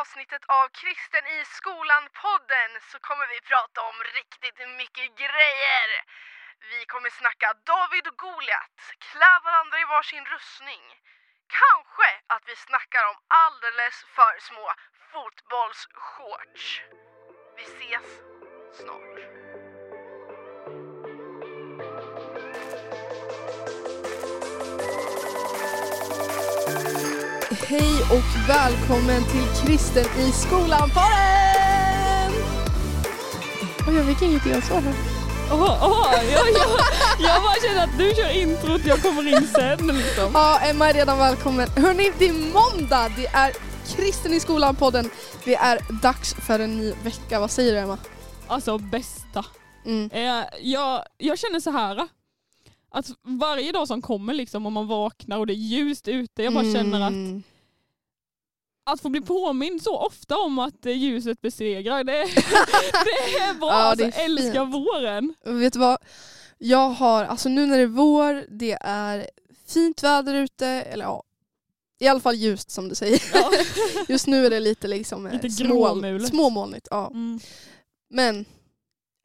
avsnittet av Kristen i skolan-podden så kommer vi prata om riktigt mycket grejer. Vi kommer snacka David och Goliat, klä varandra i varsin rustning. Kanske att vi snackar om alldeles för små fotbollsshorts. Vi ses snart. Hej och välkommen till Kristen i skolan-podden! Oj, jag fick inget gensvar här. Åh, åh, jag, jag, jag bara känner att du kör introt, jag kommer in sen liksom. Ja, Emma är redan välkommen. Hörni, det är måndag! Det är Kristen i skolan-podden. Det är dags för en ny vecka. Vad säger du Emma? Alltså bästa. Mm. Eh, jag, jag känner så här att varje dag som kommer liksom om man vaknar och det är ljust ute, jag bara känner att Mm. Att få bli påmind så ofta om att eh, ljuset besegrar, det, det är bra. Ja, det är alltså, älskar våren. Vet du vad? Jag har, alltså nu när det är vår, det är fint väder ute, eller ja, i alla fall ljust som du säger. Ja. Just nu är det lite liksom eh, Lite små, småmolnigt. Ja. Mm. Men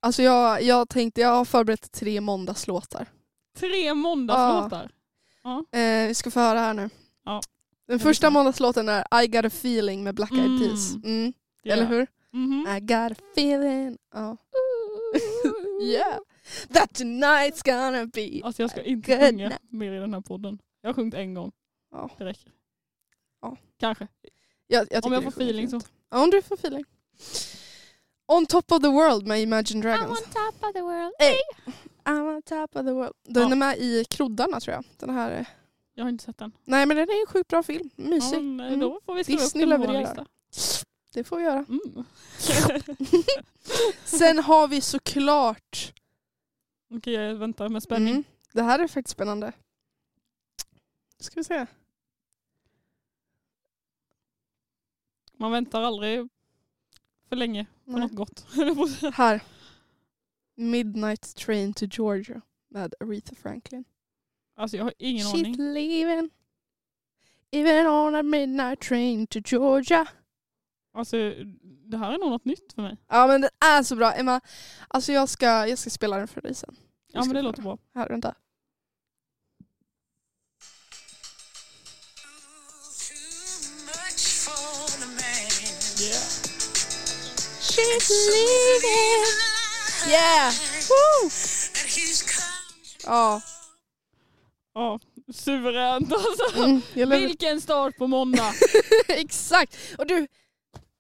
alltså jag, jag tänkte, jag har förberett tre måndagslåtar. Tre måndagslåtar. Eh, vi ska få höra här nu. Ja. Den Jag första lyssnar. måndagslåten är I got a feeling med Black Eyed Mm. Peas. Mm. Ja. Eller hur? Mhm. I got a feeling. Ja. Yeah. That tonight's gonna be. Alltså jag ska inte sjunga night. mer i den här podden. Jag har sjungit en gång. Ja. Det räcker. Ja. Kanske. Jag, jag Om jag får feeling så. Ja, om du får feeling. On top of the world med Imagine Dragons. top of the world. I'm on top of the world. Den Ja. är med i Kroddarna tror jag. Den här. Jag har inte sett den. Nej men den är en sjukt bra film. Mysig. Mm. Då får vi skriva Disney upp den på vår levererar. lista. Det får vi göra. Mm. Sen har vi såklart. Okej, jag väntar med spänning. Mm, det här är faktiskt spännande. Ska vi se. Man väntar aldrig för länge på Nej. något gott. Här. Midnight Train to Georgia med Aretha Franklin. Alltså jag har ingen She's aning. leaving Even on a midnight train to Georgia. Alltså det här är nog något nytt för mig. Ja men den är så bra. Emma, alltså jag ska, jag ska spela den för dig sen. Ja men det låter bra. Här, vänta. Yeah. She's leaving. Yeah! Woo! Ja. Ja, suveränt alltså. Mm, Vilken start på måndag. Exakt! Och du,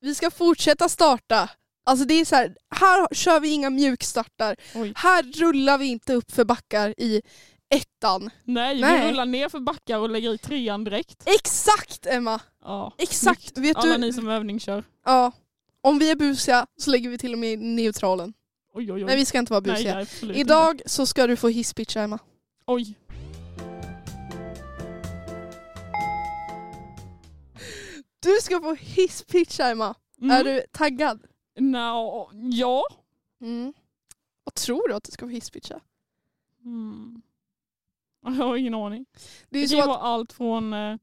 vi ska fortsätta starta. Alltså det är så här, här kör vi inga mjukstartar. Oj. Här rullar vi inte upp för backar i ettan. Nej, Nej. vi rullar ner för backar och lägger i trean direkt. Exakt Emma! Ja, Exakt! Vet Alla du, ni som övningskör. ja, om vi är busiga så lägger vi till och med i neutralen. Oj oj oj. Nej vi ska inte vara busiga. nej, Idag så ska du få hisspitcha Emma. Inte. Oj. Du ska få hisspitcha Emma. Mm. Är du taggad? Nå, ja. Mm. Vad tror du att du ska få hisspitcha? Mm. Jag har ingen aning. Det är Det kan att, vara allt från eh,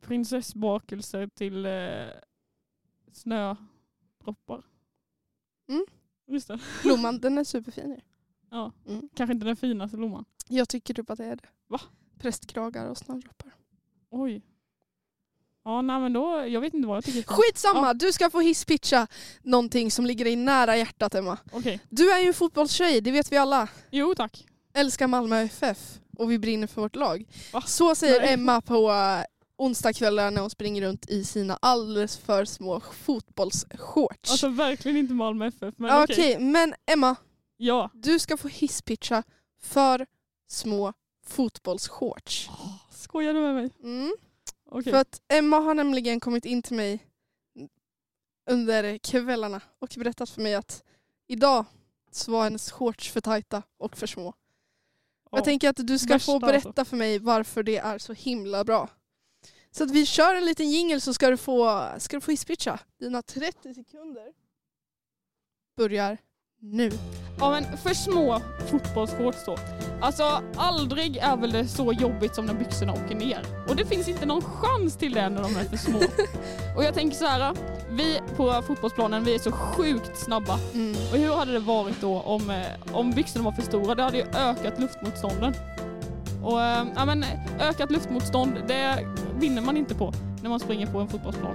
prinsessbakelse till eh, snödroppar. Mm. Just det. blomman den är superfin. Ja. Mm. Kanske inte den finaste blomman. Jag tycker typ att det är det. Va? Prästkragar och snödroppar. Oj. Ja, nej men då, jag vet inte vad jag tycker. Skitsamma, Ja. du ska få hisspitcha någonting som ligger dig nära hjärtat Emma. Okej. Du är ju en fotbollstjej, det vet vi alla. Jo tack. Älskar Malmö FF och vi brinner för vårt lag. Va? Så säger Nej. Emma på uh, onsdagskvällar när hon springer runt i sina alldeles för små fotbollsshorts. Alltså verkligen inte Malmö FF. Men Okej, okej. men Emma, Ja. du ska få hisspitcha för små fotbollsshorts. Skojar du med mig? Mm. Okej. För att Emma har nämligen kommit in till mig under kvällarna och berättat för mig att idag så var hennes shorts för tajta och för små. Ja. Jag tänker att du ska få berätta alltså. för mig varför det är så himla bra. Så att vi kör en liten jingle så ska du få, ska du få hisspitcha. Dina 30 sekunder börjar nu. Ja men för små fotbollsshorts då. Alltså aldrig är väl det så jobbigt som när byxorna åker ner. Och det finns inte någon chans till det när de är för små. Och jag tänker så här, vi på fotbollsplanen vi är så sjukt snabba. Mm. Och hur hade det varit då om, eh, om byxorna var för stora? Det hade ju ökat luftmotstånden. Och ja, men ökat luftmotstånd, det vinner man inte på när man springer på en fotbollsplan.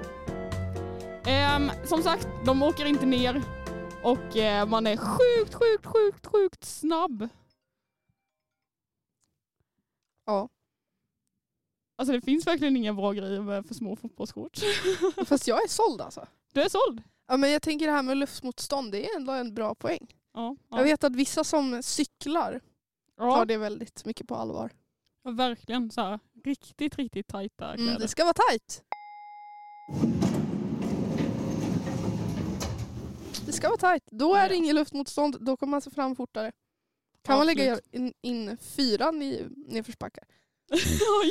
Ehm, som sagt, de åker inte ner och eh, man är sjukt, sjukt, sjukt, sjukt snabb. Ja, Alltså det finns verkligen inga bra grejer med för små fotbollsshorts. fast jag är såld alltså. Du är såld? Ja, men jag tänker det här med luftmotstånd, det är ändå en bra poäng. Ja, ja. Jag vet att vissa som cyklar tar ja, det väldigt mycket på allvar. verkligen så här, riktigt, riktigt tajta kläder. Mm, det ska vara tajt. Det ska vara tajt. Då är det Ja. inget luftmotstånd, då kommer man sig fram fortare. Kan man lägga in, in fyran i nedförsbackar?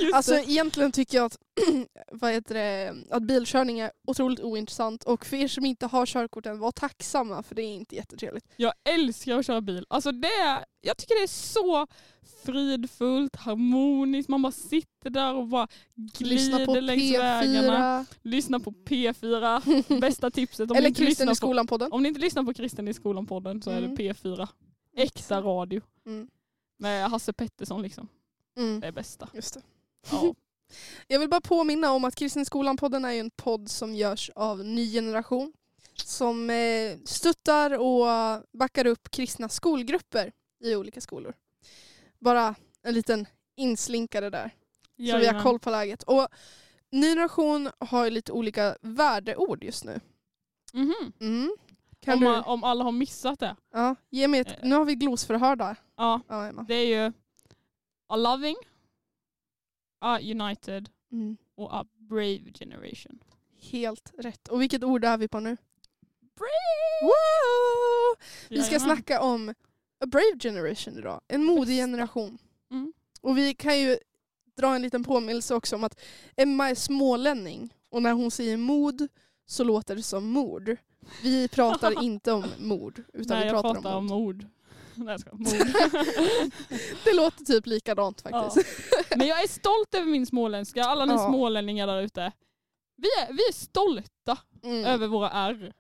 ja, Alltså det. egentligen tycker jag att, vad heter det, att bilkörning är otroligt ointressant och för er som inte har körkort än, var tacksamma för det är inte jättetrevligt. Jag älskar att köra bil. Alltså det, jag tycker det är så fridfullt, harmoniskt. Man bara sitter där och bara glider längs vägarna. P4 Lyssna på P4. Bästa tipset. Om, ni eller inte Kristen i skolan-podden. om ni inte lyssnar på Kristen i skolan-podden så är Mm. det P4. Äkta radio. Mm. Med Hasse Pettersson liksom. Mm. Det är bästa. Just det. Ja. Jag vill bara påminna om att Kristen i skolan-podden är en podd som görs av Ny Generation. Som eh, stöttar och backar upp kristna skolgrupper i olika skolor. Bara en liten inslinkare där. Så vi har Jajamän. koll på läget. Och Ny Generation har ju lite olika värdeord just nu. Mhm. Mm. Kan Om, du? om alla har missat det. Ja, ge mig ett, Eh. nu har vi glosförhör där. Ja, Ja, det är ju a loving, a united Mm. och a brave generation. Helt rätt. Och vilket ord är vi på nu? Brave! Woo! Vi ska Jajamän. snacka om a brave generation idag. En modig generation. Mm. Och vi kan ju dra en liten påminnelse också om att Emma är smålänning och när hon säger mod så låter det som mord. Vi pratar inte om mord utan Nej, vi jag pratar, pratar om om mod. ord. Nej, jag skojar. Mord. Det låter typ likadant faktiskt. Men jag är stolt över min småländska. Alla ni Ja. smålänningar där ute. Vi är, vi är stolta Mm. över våra R.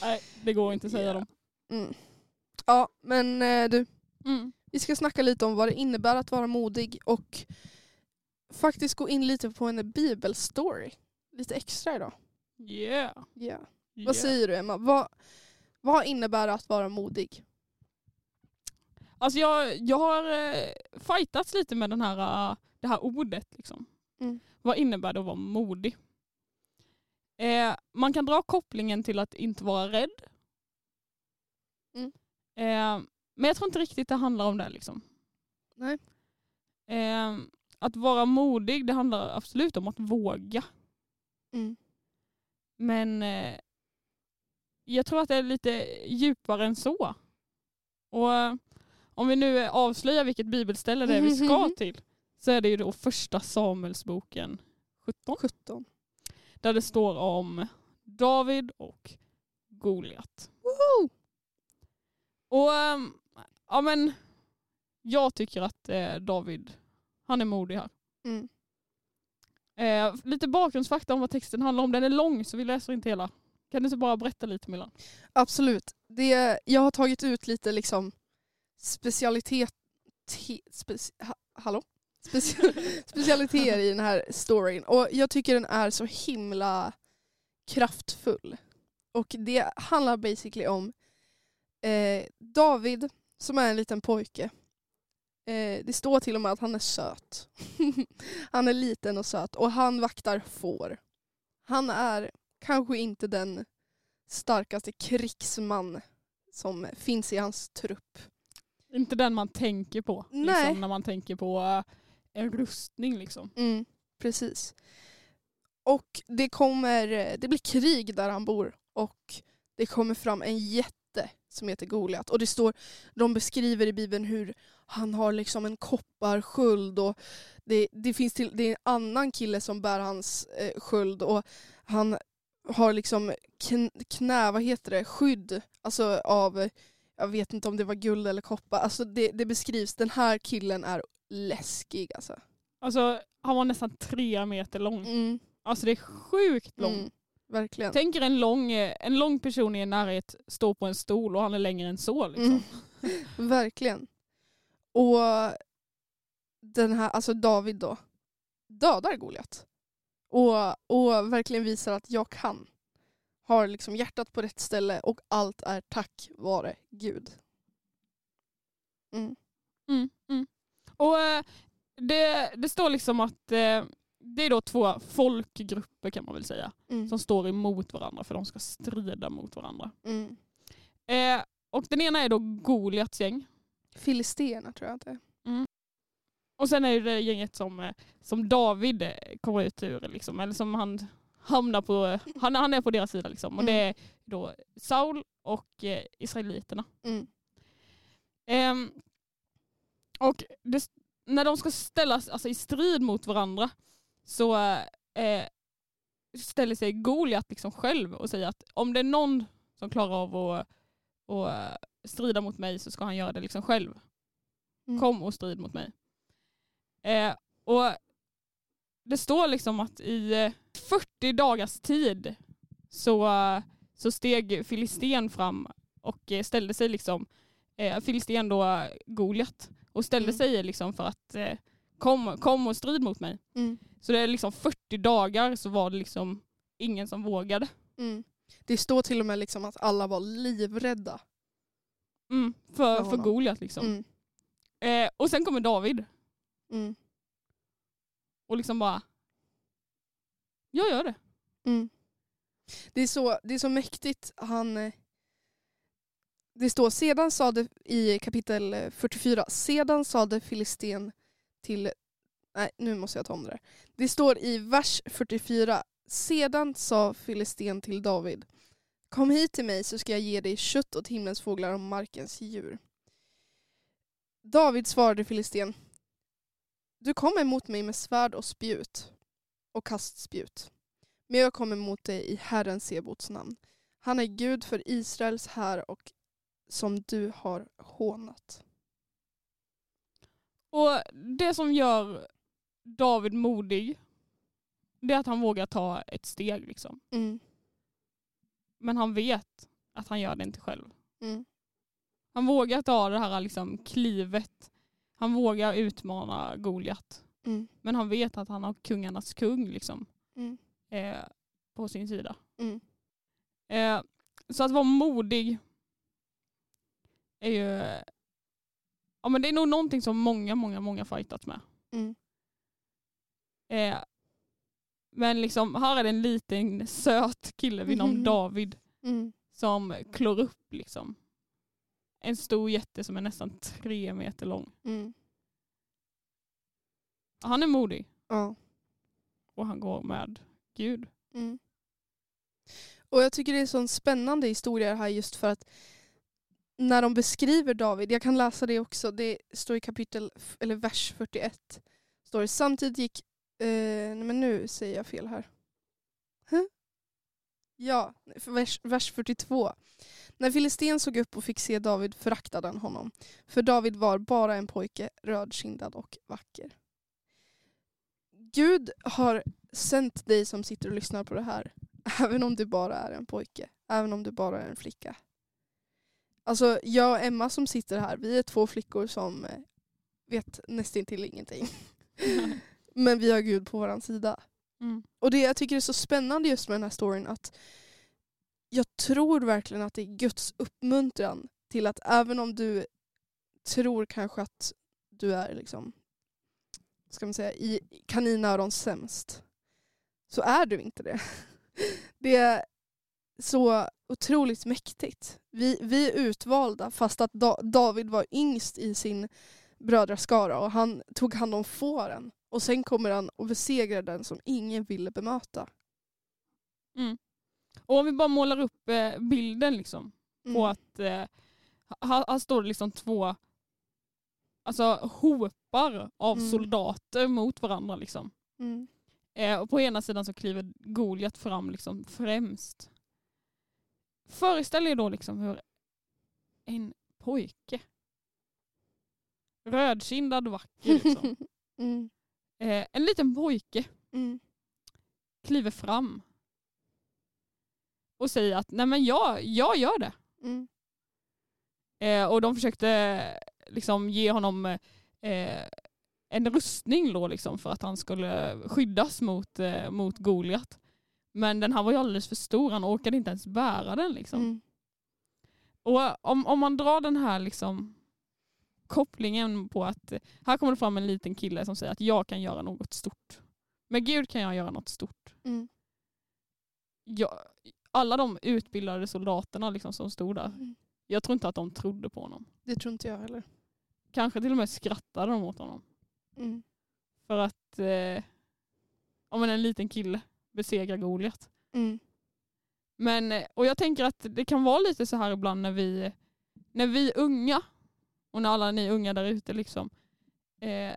Nej, det går inte att säga Ja. dem. Mm. Ja, men eh, du, Mm. vi ska snacka lite om vad det innebär att vara modig och faktiskt gå in lite på en bibelstory. Lite extra idag. Yeah. Yeah. yeah. Vad säger du Emma? Vad, vad innebär att vara modig? Alltså jag, jag har eh, fightats lite med den här, eh, det här ordet. Liksom. Mm. Vad innebär det att vara modig? Eh, man kan dra kopplingen till att inte vara rädd. Eh, men jag tror inte riktigt det handlar om det. Liksom. Nej. Eh, att vara modig, det handlar absolut om att våga. Mm. Men eh, jag tror att det är lite djupare än så. Och eh, om vi nu avslöjar vilket bibelställe det är vi ska till så är det ju då första Samuelsboken 17 17. där det står om David och Goliat. Woho! Och ehm, ja men jag tycker att eh, David, han är modig här. Mm. Eh, lite bakgrundsfakta om vad texten handlar om. Den är lång så vi läser inte hela. Kan du inte bara berätta lite Milan? Absolut. Det, jag har tagit ut lite liksom specialitet... Te, speci, ha, hallå? Speci, specialiteter i den här storyn. Och jag tycker den är så himla kraftfull. Och det handlar basically om eh, David som är en liten pojke. Eh, det står till och med att han är söt. han är liten och söt och han vaktar får. Han är kanske inte den starkaste krigsman som finns i hans trupp. Inte den man tänker på. Liksom, när man tänker på eh, en rustning liksom. Mm, precis. Och det kommer, det blir krig där han bor och det kommer fram en jätte som heter Goliat. Och det står, de beskriver i bibeln hur han har liksom en kopparsköld och det, det finns till, det är en annan kille som bär hans eh, sköld och han har liksom kn- knä, vad heter det, skydd alltså av, jag vet inte om det var guld eller koppar, alltså det, det beskrivs, den här killen är läskig alltså. Alltså han var nästan tre meter lång. Mm, Alltså det är sjukt lång. mm, verkligen. Tänk er en lång, eh, en lång person i en närhet står på en stol och han är längre än så. Liksom. Mm. Verkligen. Och den här, alltså David då, dödar Goliat. Och, och verkligen visar att jag kan. Har liksom hjärtat på rätt ställe och allt är tack vare Gud. Mm. Mm, mm. Och eh, det, det står liksom att eh, det är då två folkgrupper kan man väl säga Mm. som står emot varandra för de ska strida mot varandra. Mm. Eh, och den ena är då Goliats gäng Filisterna tror jag att det är. och sen är det gänget som, eh, som David eh, kommer ut ur, liksom, eller som han hamnar på, han, han är på deras sida liksom. Och det är då Saul och eh, Israeliterna. Mm. Ehm, och det, när de ska ställas alltså, i strid mot varandra så eh, ställer sig Goliat liksom själv och säger att om det är någon som klarar av att, att eh, strida mot mig så ska han göra det liksom själv. Mm. Kom och strid mot mig. Eh, och det står liksom att i eh, 40 dagars tid så, eh, så steg Filisten fram och eh, ställde sig liksom, eh, Filisten då eh, Goliat, och ställde Mm. sig liksom för att eh, kom, kom och strid mot mig. Mm. Så det är liksom 40 dagar så var det liksom ingen som vågade. Mm. Det står till och med liksom att alla var livrädda. Mm, För för. Goliat liksom. Mm. Eh, och sen kommer David Mm. och liksom bara, jag gör det. Mm. Det, är så, det är så mäktigt. Han, eh, det står sedan sade i kapitel eh, 44, sedan sade Filisten till, nej nu måste jag ta om det där. Det står i vers 44, sedan sa Filisten till David, kom hit till mig så ska jag ge dig kött åt himlens fåglar och markens djur. David svarade Filisten, du kommer mot mig med svärd och spjut och kastspjut. Men jag kommer mot dig i Herren Sebots namn. Han är Gud för Israels här och som du har hånat. Och det som gör David modig, det är att han vågar ta ett steg liksom. Mm. Men han vet att han gör det inte själv. Mm. Han vågar ta det här liksom klivet. Han vågar utmana Goliat. Mm. Men han vet att han har kungarnas kung liksom, Mm. eh, på sin sida. Mm. Eh, så att vara modig är ju... Ja, men det är nog någonting som många, många, många fightats med. Mm. Eh, men liksom, här är det en liten söt kille vid namn Mhm. David Mm. som klår upp liksom. En stor jätte som är nästan tre meter lång. Mm. Han är modig Ja. och han går med Gud. Mm. Och jag tycker det är en sån spännande historia här just för att när de beskriver David, jag kan läsa det också, det står i kapitel, eller vers 41. Står det, samtidigt gick, Eh, nej men nu säger jag fel här. Huh? Ja, vers, vers 42. När Filisten såg upp och fick se David föraktade han honom. För David var bara en pojke, rödkindad och vacker. Gud har sänt dig som sitter och lyssnar på det här, även om du bara är en pojke, även om du bara är en flicka. Alltså jag och Emma som sitter här, vi är två flickor som eh, vet nästintill ingenting. Men vi har Gud på vår sida. Mm. Och det jag tycker är så spännande just med den här storyn att jag tror verkligen att det är Guds uppmuntran till att även om du tror kanske att du är liksom, ska man säga, i kaninöron sämst, så är du inte det. Det är så otroligt mäktigt. Vi, vi är utvalda fast att da David var yngst i sin brödraskara och han tog hand om fåren. Och sen kommer han och besegrar den som ingen ville bemöta. Mm. Och om vi bara målar upp eh, bilden liksom. Mm. på att eh, här, här står det liksom två alltså, hopar av Mm. soldater mot varandra. Liksom. Mm. Eh, och på ena sidan så kliver Goliat fram liksom främst. Föreställ er då liksom hur en pojke, rödkindad vacker liksom, mm. Eh, en liten pojke Mm. kliver fram och säger att nej men jag, jag gör det. Mm. Eh, och de försökte liksom ge honom eh, en rustning då liksom för att han skulle skyddas mot, eh, mot Goliat. Men den här var ju alldeles för stor, han orkade inte ens bära den. Liksom. Mm. Och om, om man drar den här liksom kopplingen på att här kommer det fram en liten kille som säger att jag kan göra något stort. Med Gud kan jag göra något stort. Mm. Jag, alla de utbildade soldaterna liksom som stod där, Mm. jag tror inte att de trodde på honom. Det tror inte jag heller. Kanske till och med skrattade de åt honom. Mm. För att eh, om en liten kille besegrar Goliat. Mm. Men, eh, och jag tänker att det kan vara lite så här ibland när vi, när vi unga och när alla ni unga där ute liksom eh,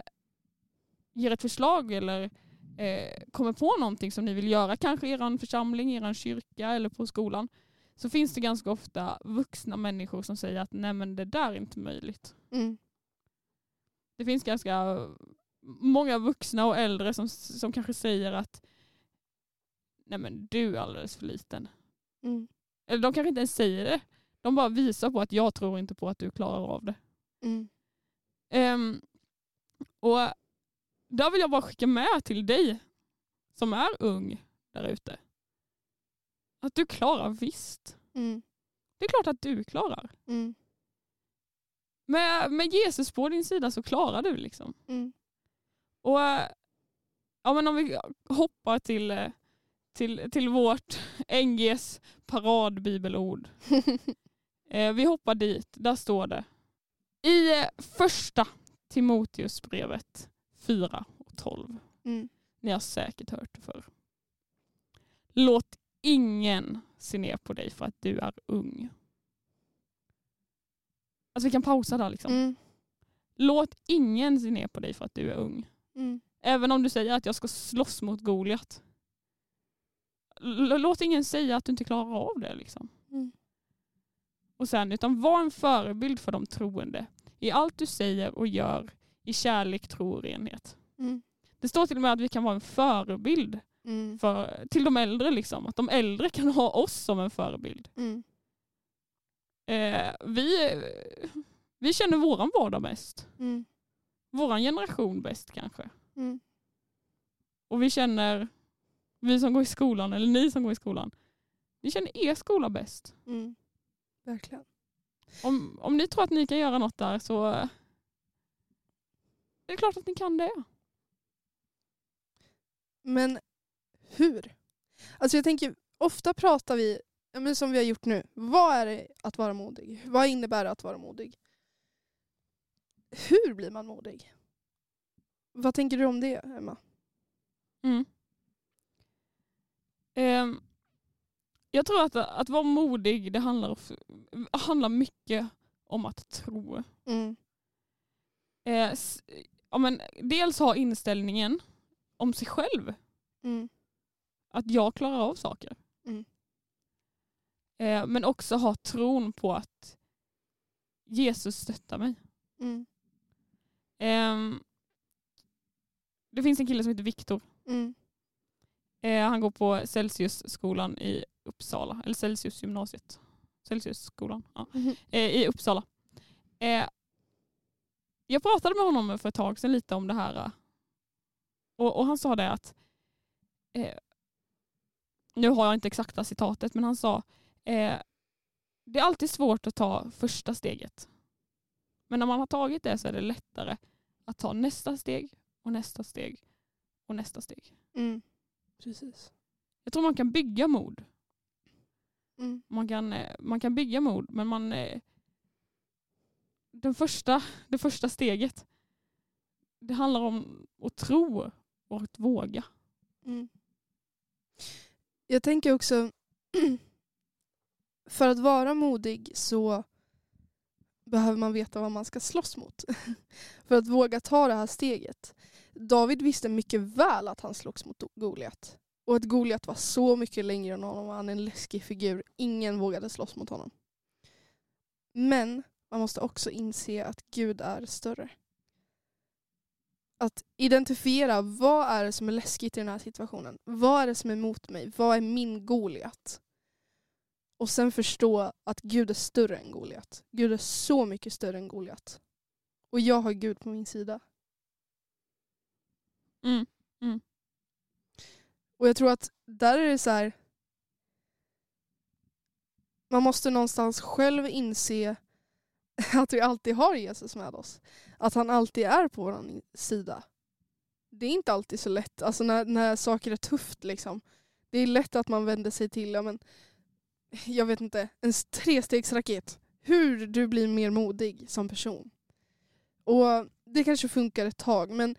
ger ett förslag eller eh, kommer på någonting som ni vill göra, kanske i er församling, i er kyrka eller på skolan, så finns det ganska ofta vuxna människor som säger att nej men det där är inte möjligt. Mm. Det finns ganska många vuxna och äldre som, som kanske säger att nej men du är alldeles för liten. Mm. Eller de kanske inte ens säger det. De bara visar på att jag tror inte på att du klarar av det. Mm. Ehm, och där vill jag bara skicka med till dig som är ung där ute. Att du klarar visst. Mm. Det är klart att du klarar. Mm. Med, med Jesus på din sida så klarar du liksom. Mm. Och ja, men om vi hoppar till, till, till vårt NGs paradbibelord. Eh, vi hoppar dit, där står det. I eh, första Timoteusbrevet 4 och 12. Mm. Ni har säkert hört det förr. Låt ingen se ner på dig för att du är ung. Alltså vi kan pausa där liksom. Mm. Låt ingen se ner på dig för att du är ung. Mm. Även om du säger att jag ska slåss mot Goliat. Låt ingen säga att du inte klarar av det. Liksom. Mm. Och sen, utan var en förebild för de troende i allt du säger och gör i kärlek, tro och renhet. Mm. Det står till och med att vi kan vara en förebild Mm. för, till de äldre. Liksom. Att de äldre kan ha oss som en förebild. Mm. Eh, vi, vi känner våran vardag bäst. Mm. Våran generation bäst kanske. Mm. Och vi känner, vi som går i skolan, eller ni som går i skolan, ni känner er skola bäst. Verkligen. Om, om ni tror att ni kan göra något där så eh, är det klart att ni kan det. Men hur? Alltså jag tänker, ofta pratar vi, men som vi har gjort nu, vad är det att vara modig? Vad innebär det att vara modig? Hur blir man modig? Vad tänker du om det, Emma? Mm. Ehm, jag tror att, att vara modig, det handlar, handlar mycket om att tro. Mm. Eh, s- ja, men dels ha inställningen om sig själv. Mm. Att jag klarar av saker. Mm. Eh, men också ha tron på att Jesus stöttar mig. Ehm, det finns en kille som heter Viktor. Mm. Eh, han går på Celsiusskolan i Uppsala. Eller Celsius gymnasiet. Celsiusskolan. Ja. Mhm. Eh, I Uppsala. Eh, jag pratade med honom för ett tag sedan lite om det här. eh, Och, och han sa det att eh, nu har jag inte exakta citatet men han sa eh, det är alltid svårt att ta första steget. Men när man har tagit det så är det lättare att ta nästa steg och nästa steg och nästa steg. Mm. Precis. Jag tror man kan bygga mod. Mm. Man kan, eh, man kan bygga mod men man eh, den första, det första steget det handlar om att tro och att våga. Mm. Jag tänker också, för att vara modig så behöver man veta vad man ska slåss mot. för att våga ta det här steget. David visste mycket väl att han slogs mot Goliat. Och att Goliat var så mycket längre än honom och han är en läskig figur. Ingen vågade slåss mot honom. Men man måste också inse att Gud är större. Att identifiera vad är det som är läskigt i den här situationen. Vad är det som är emot mig? Vad är min Goliat? Och sen förstå att Gud är större än Goliat. Gud är så mycket större än Goliat. Och jag har Gud på min sida. Mm. Mm. Och jag tror att där är det så här. Man måste någonstans själv inse att vi alltid har Jesus med oss. Att han alltid är på vår sida. Det är inte alltid så lätt, alltså när, när saker är tufft liksom. Det är lätt att man vänder sig till, ja, men, jag vet inte, en trestegsraket. Hur du blir mer modig som person. Och det kanske funkar ett tag men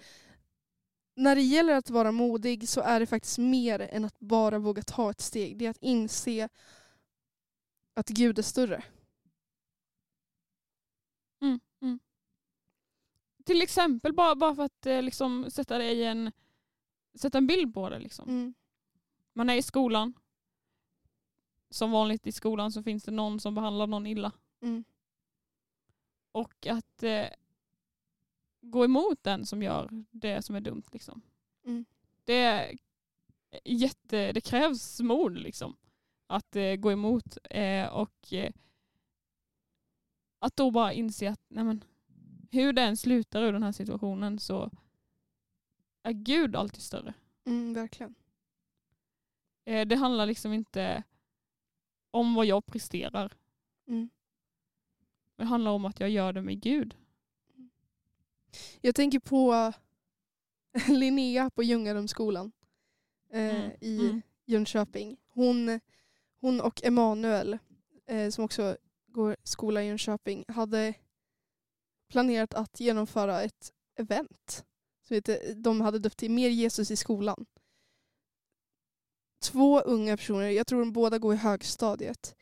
när det gäller att vara modig så är det faktiskt mer än att bara våga ta ett steg. Det är att inse att Gud är större. Mm, mm. Till exempel bara, bara för att eh, liksom, sätta det i en, sätta en bild på det. Liksom. Mm. Man är i skolan. Som vanligt i skolan så finns det någon som behandlar någon illa. Mm. Och att eh, gå emot den som gör det som är dumt. Liksom. Mm. Det, är jätte, det krävs mod liksom, att eh, gå emot eh, och eh, att då bara inse att nej men, hur det än slutar ur den här situationen så är Gud alltid större. Mm, verkligen. Eh, det handlar liksom inte om vad jag presterar. Mm. Det handlar om att jag gör det med Gud. Jag tänker på Linnea på Ljungarumsskolan eh, Mm, i mm. Jönköping. Hon, hon och Emanuel, eh, som också går skola i Jönköping, hade planerat att genomföra ett event. Så heter, de hade döpt till Mer Jesus i skolan. Två unga personer, jag tror de båda går i högstadiet,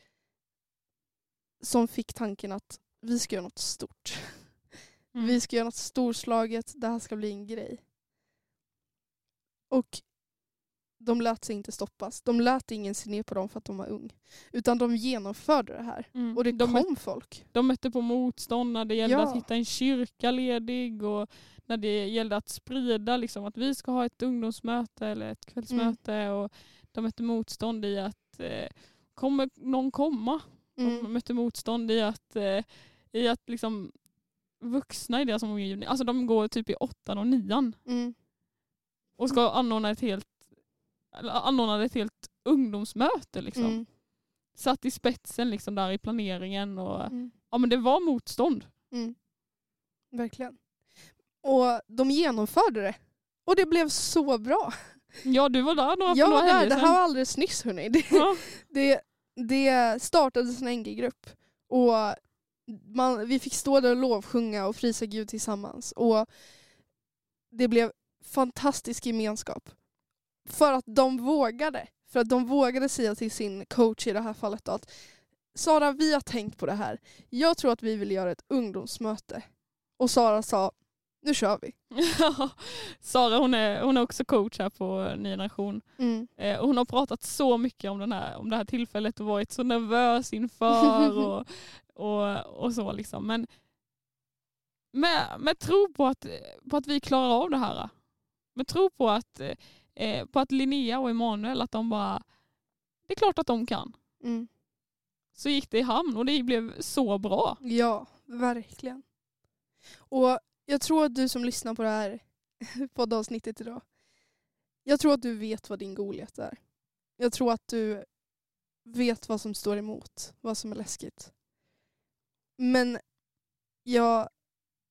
som fick tanken att vi ska göra något stort. Mm. Vi ska göra något storslaget, det här ska bli en grej. Och de lät sig inte stoppas. De lät ingen se ner på dem för att de var ung. Utan de genomförde det här. Mm. Och det de, kom folk. de mötte på motstånd när det gällde Ja. att hitta en kyrka ledig och när det gällde att sprida liksom, att vi ska ha ett ungdomsmöte eller ett kvällsmöte. Mm. Och de mötte motstånd i att eh, kommer någon komma? De Mm. mötte motstånd i att, eh, i att liksom, vuxna i deras omgivning, alltså de går typ i åttan och nian Mm. och ska anordna ett helt, anordna ett helt ungdomsmöte. Liksom. Mm. Satt i spetsen liksom, där i planeringen. Och, Mm. ja, men det var motstånd. Mm. Verkligen. Och de genomförde det. Och det blev så bra. Ja, du var där några, Jag några var där, helger det sedan. här var alldeles nyss hörni. Det, Ja. det, det startades en NG-grupp. Och man, vi fick stå där och lovsjunga och prisa Gud tillsammans. Och det blev fantastisk gemenskap. För att de vågade. För att de vågade säga till sin coach i det här fallet då att Sara, vi har tänkt på det här. Jag tror att vi vill göra ett ungdomsmöte. Och Sara sa, nu kör vi. Sara hon är, hon är också coach här på Ny Generation. Mm. Eh, hon har pratat så mycket om, den här, om det här tillfället och varit så nervös inför och, och, och så. Liksom. Men med, med tro på att, på att vi klarar av det här. Med tro på att, eh, på att Linnea och Emanuel, att de bara, det är klart att de kan. Mm. Så gick det i hamn och det blev så bra. Ja, verkligen. Och jag tror att du som lyssnar på det här poddavsnittet idag, jag tror att du vet vad din Goliat är. Jag tror att du vet vad som står emot, vad som är läskigt. Men jag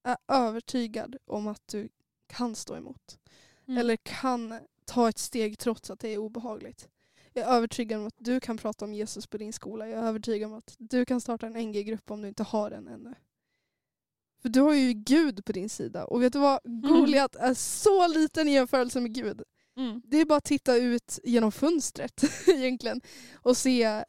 är övertygad om att du kan stå emot. Mm. Eller kan ta ett steg trots att det är obehagligt. Jag är övertygad om att du kan prata om Jesus på din skola. Jag är övertygad om att du kan starta en NG-grupp om du inte har en ännu. För du har ju Gud på din sida. Och vet du vad? Goliat är så liten i jämförelse med Gud. Mm. Det är bara att titta ut genom fönstret egentligen och se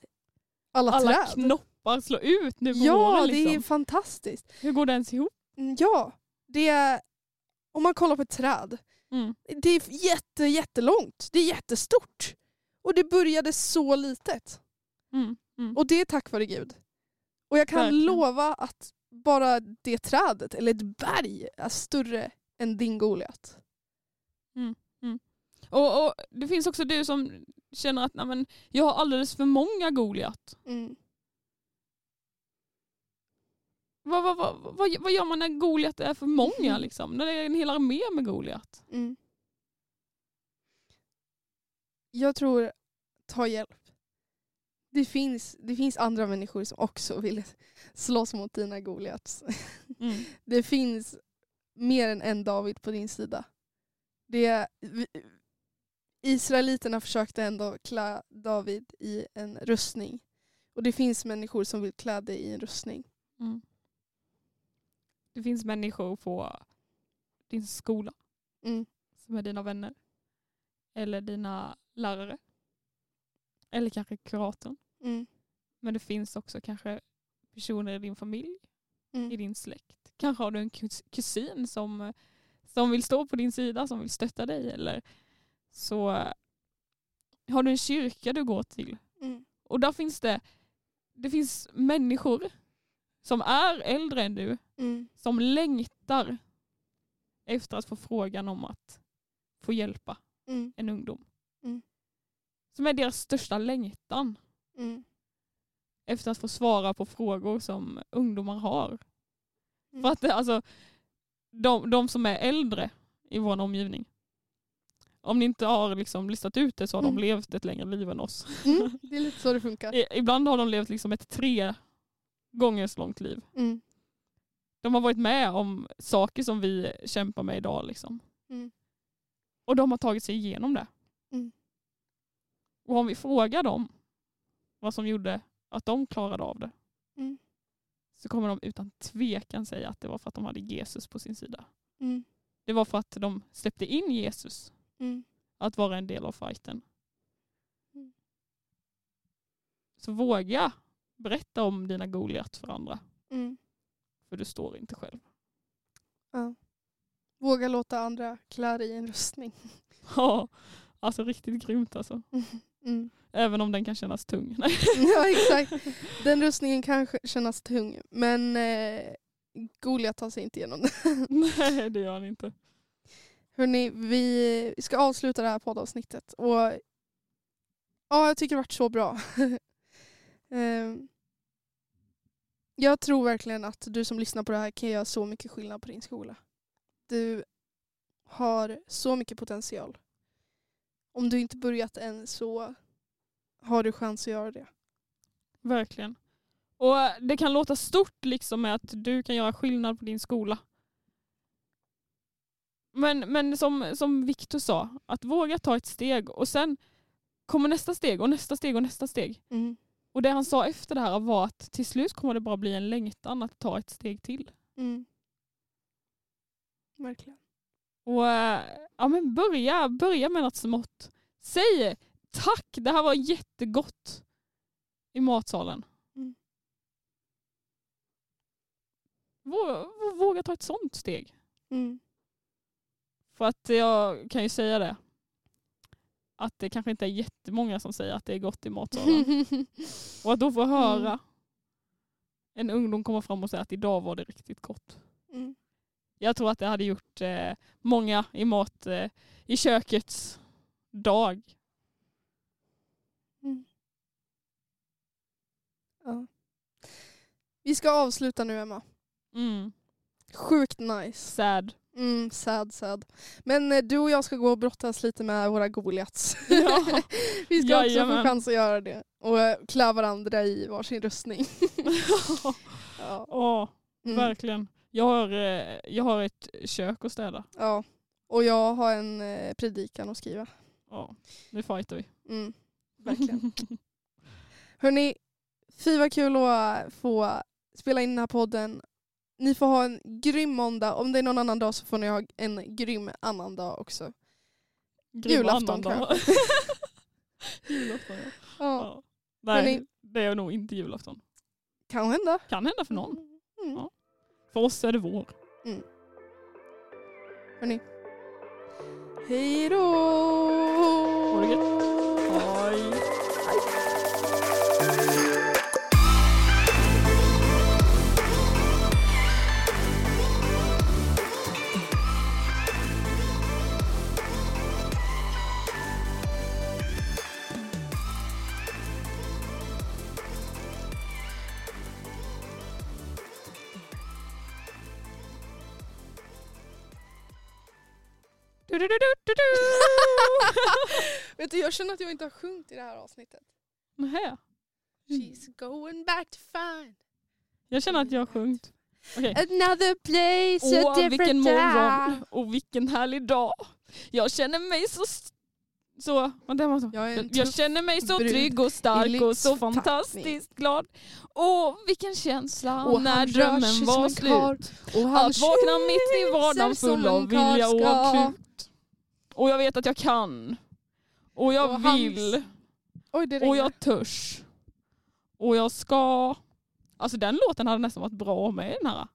alla, Alla träd. Knoppar slår ut nu på ja, det Liksom. är fantastiskt. Hur går det ens ihop? Mm, Ja, det är... Om man kollar på ett träd Mm. Det är jätte, jättelångt. Det är jättestort. Och det började så litet. Mm. Mm. Och det är tack vare Gud. Och jag kan Verkligen. lova att bara det trädet, eller ett berg, är större än din Goliat. Och, och det finns också du som känner att nej, men, jag har alldeles för många Goliat. Mm. Vad, vad, vad, vad, vad gör man när Goliat är för många? Liksom? När det är en hel armé med Goliat? Mm. Jag tror, ta hjälp. Det finns, det finns andra människor som också vill slåss mot dina Goliats. Mm. Det finns mer än en David på din sida. Det, vi- Israeliterna försökte ändå klä David i en rustning. Och det finns människor som vill klä dig i en rustning. Mm. Det finns människor på din skola Mm. som är dina vänner. Eller dina lärare. Eller kanske kuratorn. Mm. Men det finns också kanske personer i din familj, i Mm. din släkt. Kanske har du en kus- kusin som, som vill stå på din sida, som vill stötta dig. Eller så eh, har du en kyrka du går till. Mm. Och där finns det, det finns människor som är äldre än du, Mm. som längtar efter att få frågan om att få hjälpa Mm. en ungdom. Mm. Som är deras största längtan Mm. efter att få svara på frågor som ungdomar har. Mm. För att alltså, de, de som är äldre i vår omgivning, om ni inte har liksom listat ut det så har Mm. de levt ett längre liv än oss. Mm. Det är lite så det funkar. Ibland har de levt liksom ett tre gånger så långt liv. Mm. De har varit med om saker som vi kämpar med idag. Liksom. Mm. Och de har tagit sig igenom det. Mm. Och om vi frågar dem vad som gjorde att de klarade av det Mm. så kommer de utan tvekan säga att det var för att de hade Jesus på sin sida. Mm. Det var för att de släppte in Jesus Mm. att vara en del av fighten. Så våga berätta om dina Goliat för andra. Mm. För du står inte själv. Ja. Våga låta andra klä dig i en rustning. Ja, alltså riktigt grymt alltså. Mm. Även om den kan kännas tung. Ja exakt. Den rustningen kan kännas tung men eh, Goliat tar sig inte igenom den. Nej, det gör han inte. Hörrni, vi ska avsluta det här poddavsnittet. Och ja, jag tycker det har varit så bra. Ehm, jag tror verkligen att du som lyssnar på det här kan göra så mycket skillnad på din skola. Du har så mycket potential. Om du inte börjat än så har du chans att göra det. Verkligen. Och det kan låta stort liksom med att du kan göra skillnad på din skola. Men, men som, som Viktor sa, att våga ta ett steg och sen kommer nästa steg och nästa steg och nästa steg. Mm. Och det han sa efter det här var att till slut kommer det bara bli en längtan att ta ett steg till. Mm. Verkligen. Och eh, ja, men börja, börja med något smått. Säg tack, det här var jättegott i matsalen. Mm. Våga, våga ta ett sånt steg. Mm. För att jag kan ju säga det. Att det kanske inte är jättemånga som säger att det är gott i matsalen. Och att då få höra Mm. en ungdom komma fram och säga att idag var det riktigt gott. Mm. Jag tror att det hade gjort eh, många i mat eh, i kökets dag. Mm. Ja. Vi ska avsluta nu Emma. Mm. Sjukt nice. Sad. Mm, sad sad. Men eh, du och jag ska gå och brottas lite med våra Goliats. Ja. Vi ska också Jajamän. få chans att göra det. Och eh, klä varandra i varsin rustning. ja. Åh, Mm. verkligen. Jag har, eh, jag har ett kök att städa. ja. Och jag har en predikan att skriva. Ja, nu fightar vi. Mm, verkligen. Hörni, fy vad kul att få spela in den här podden. Ni får ha en grym måndag. Om det är någon annan dag så får ni ha en grym annan dag också. Grym Julafton annandag. Julafton ja. Ja, ja. Nej, det är nog inte julafton. kan hända. Kan hända för någon. Mm. Ja. För oss är det vår. Hörni, Hej då! Ha det gött. Vet du, jag känner att jag inte har sjungit i det här avsnittet. Nähä. She's going back to find Jag känner att jag har sjungit. Okej. another place, a Åh, different vilken morgon och vilken härlig dag. Jag känner mig så... så var så. Jag Jag, känner mig så trygg och stark och så fantastiskt glad. Åh, vilken känsla och när drömmen var slut. Och han Att vakna mitt i vardagen full av vilja och ska. Och jag vet att jag kan. Och jag Och hans- vill. Oj, det Och jag törs. Och jag ska. Alltså den låten hade nästan varit bra med den här.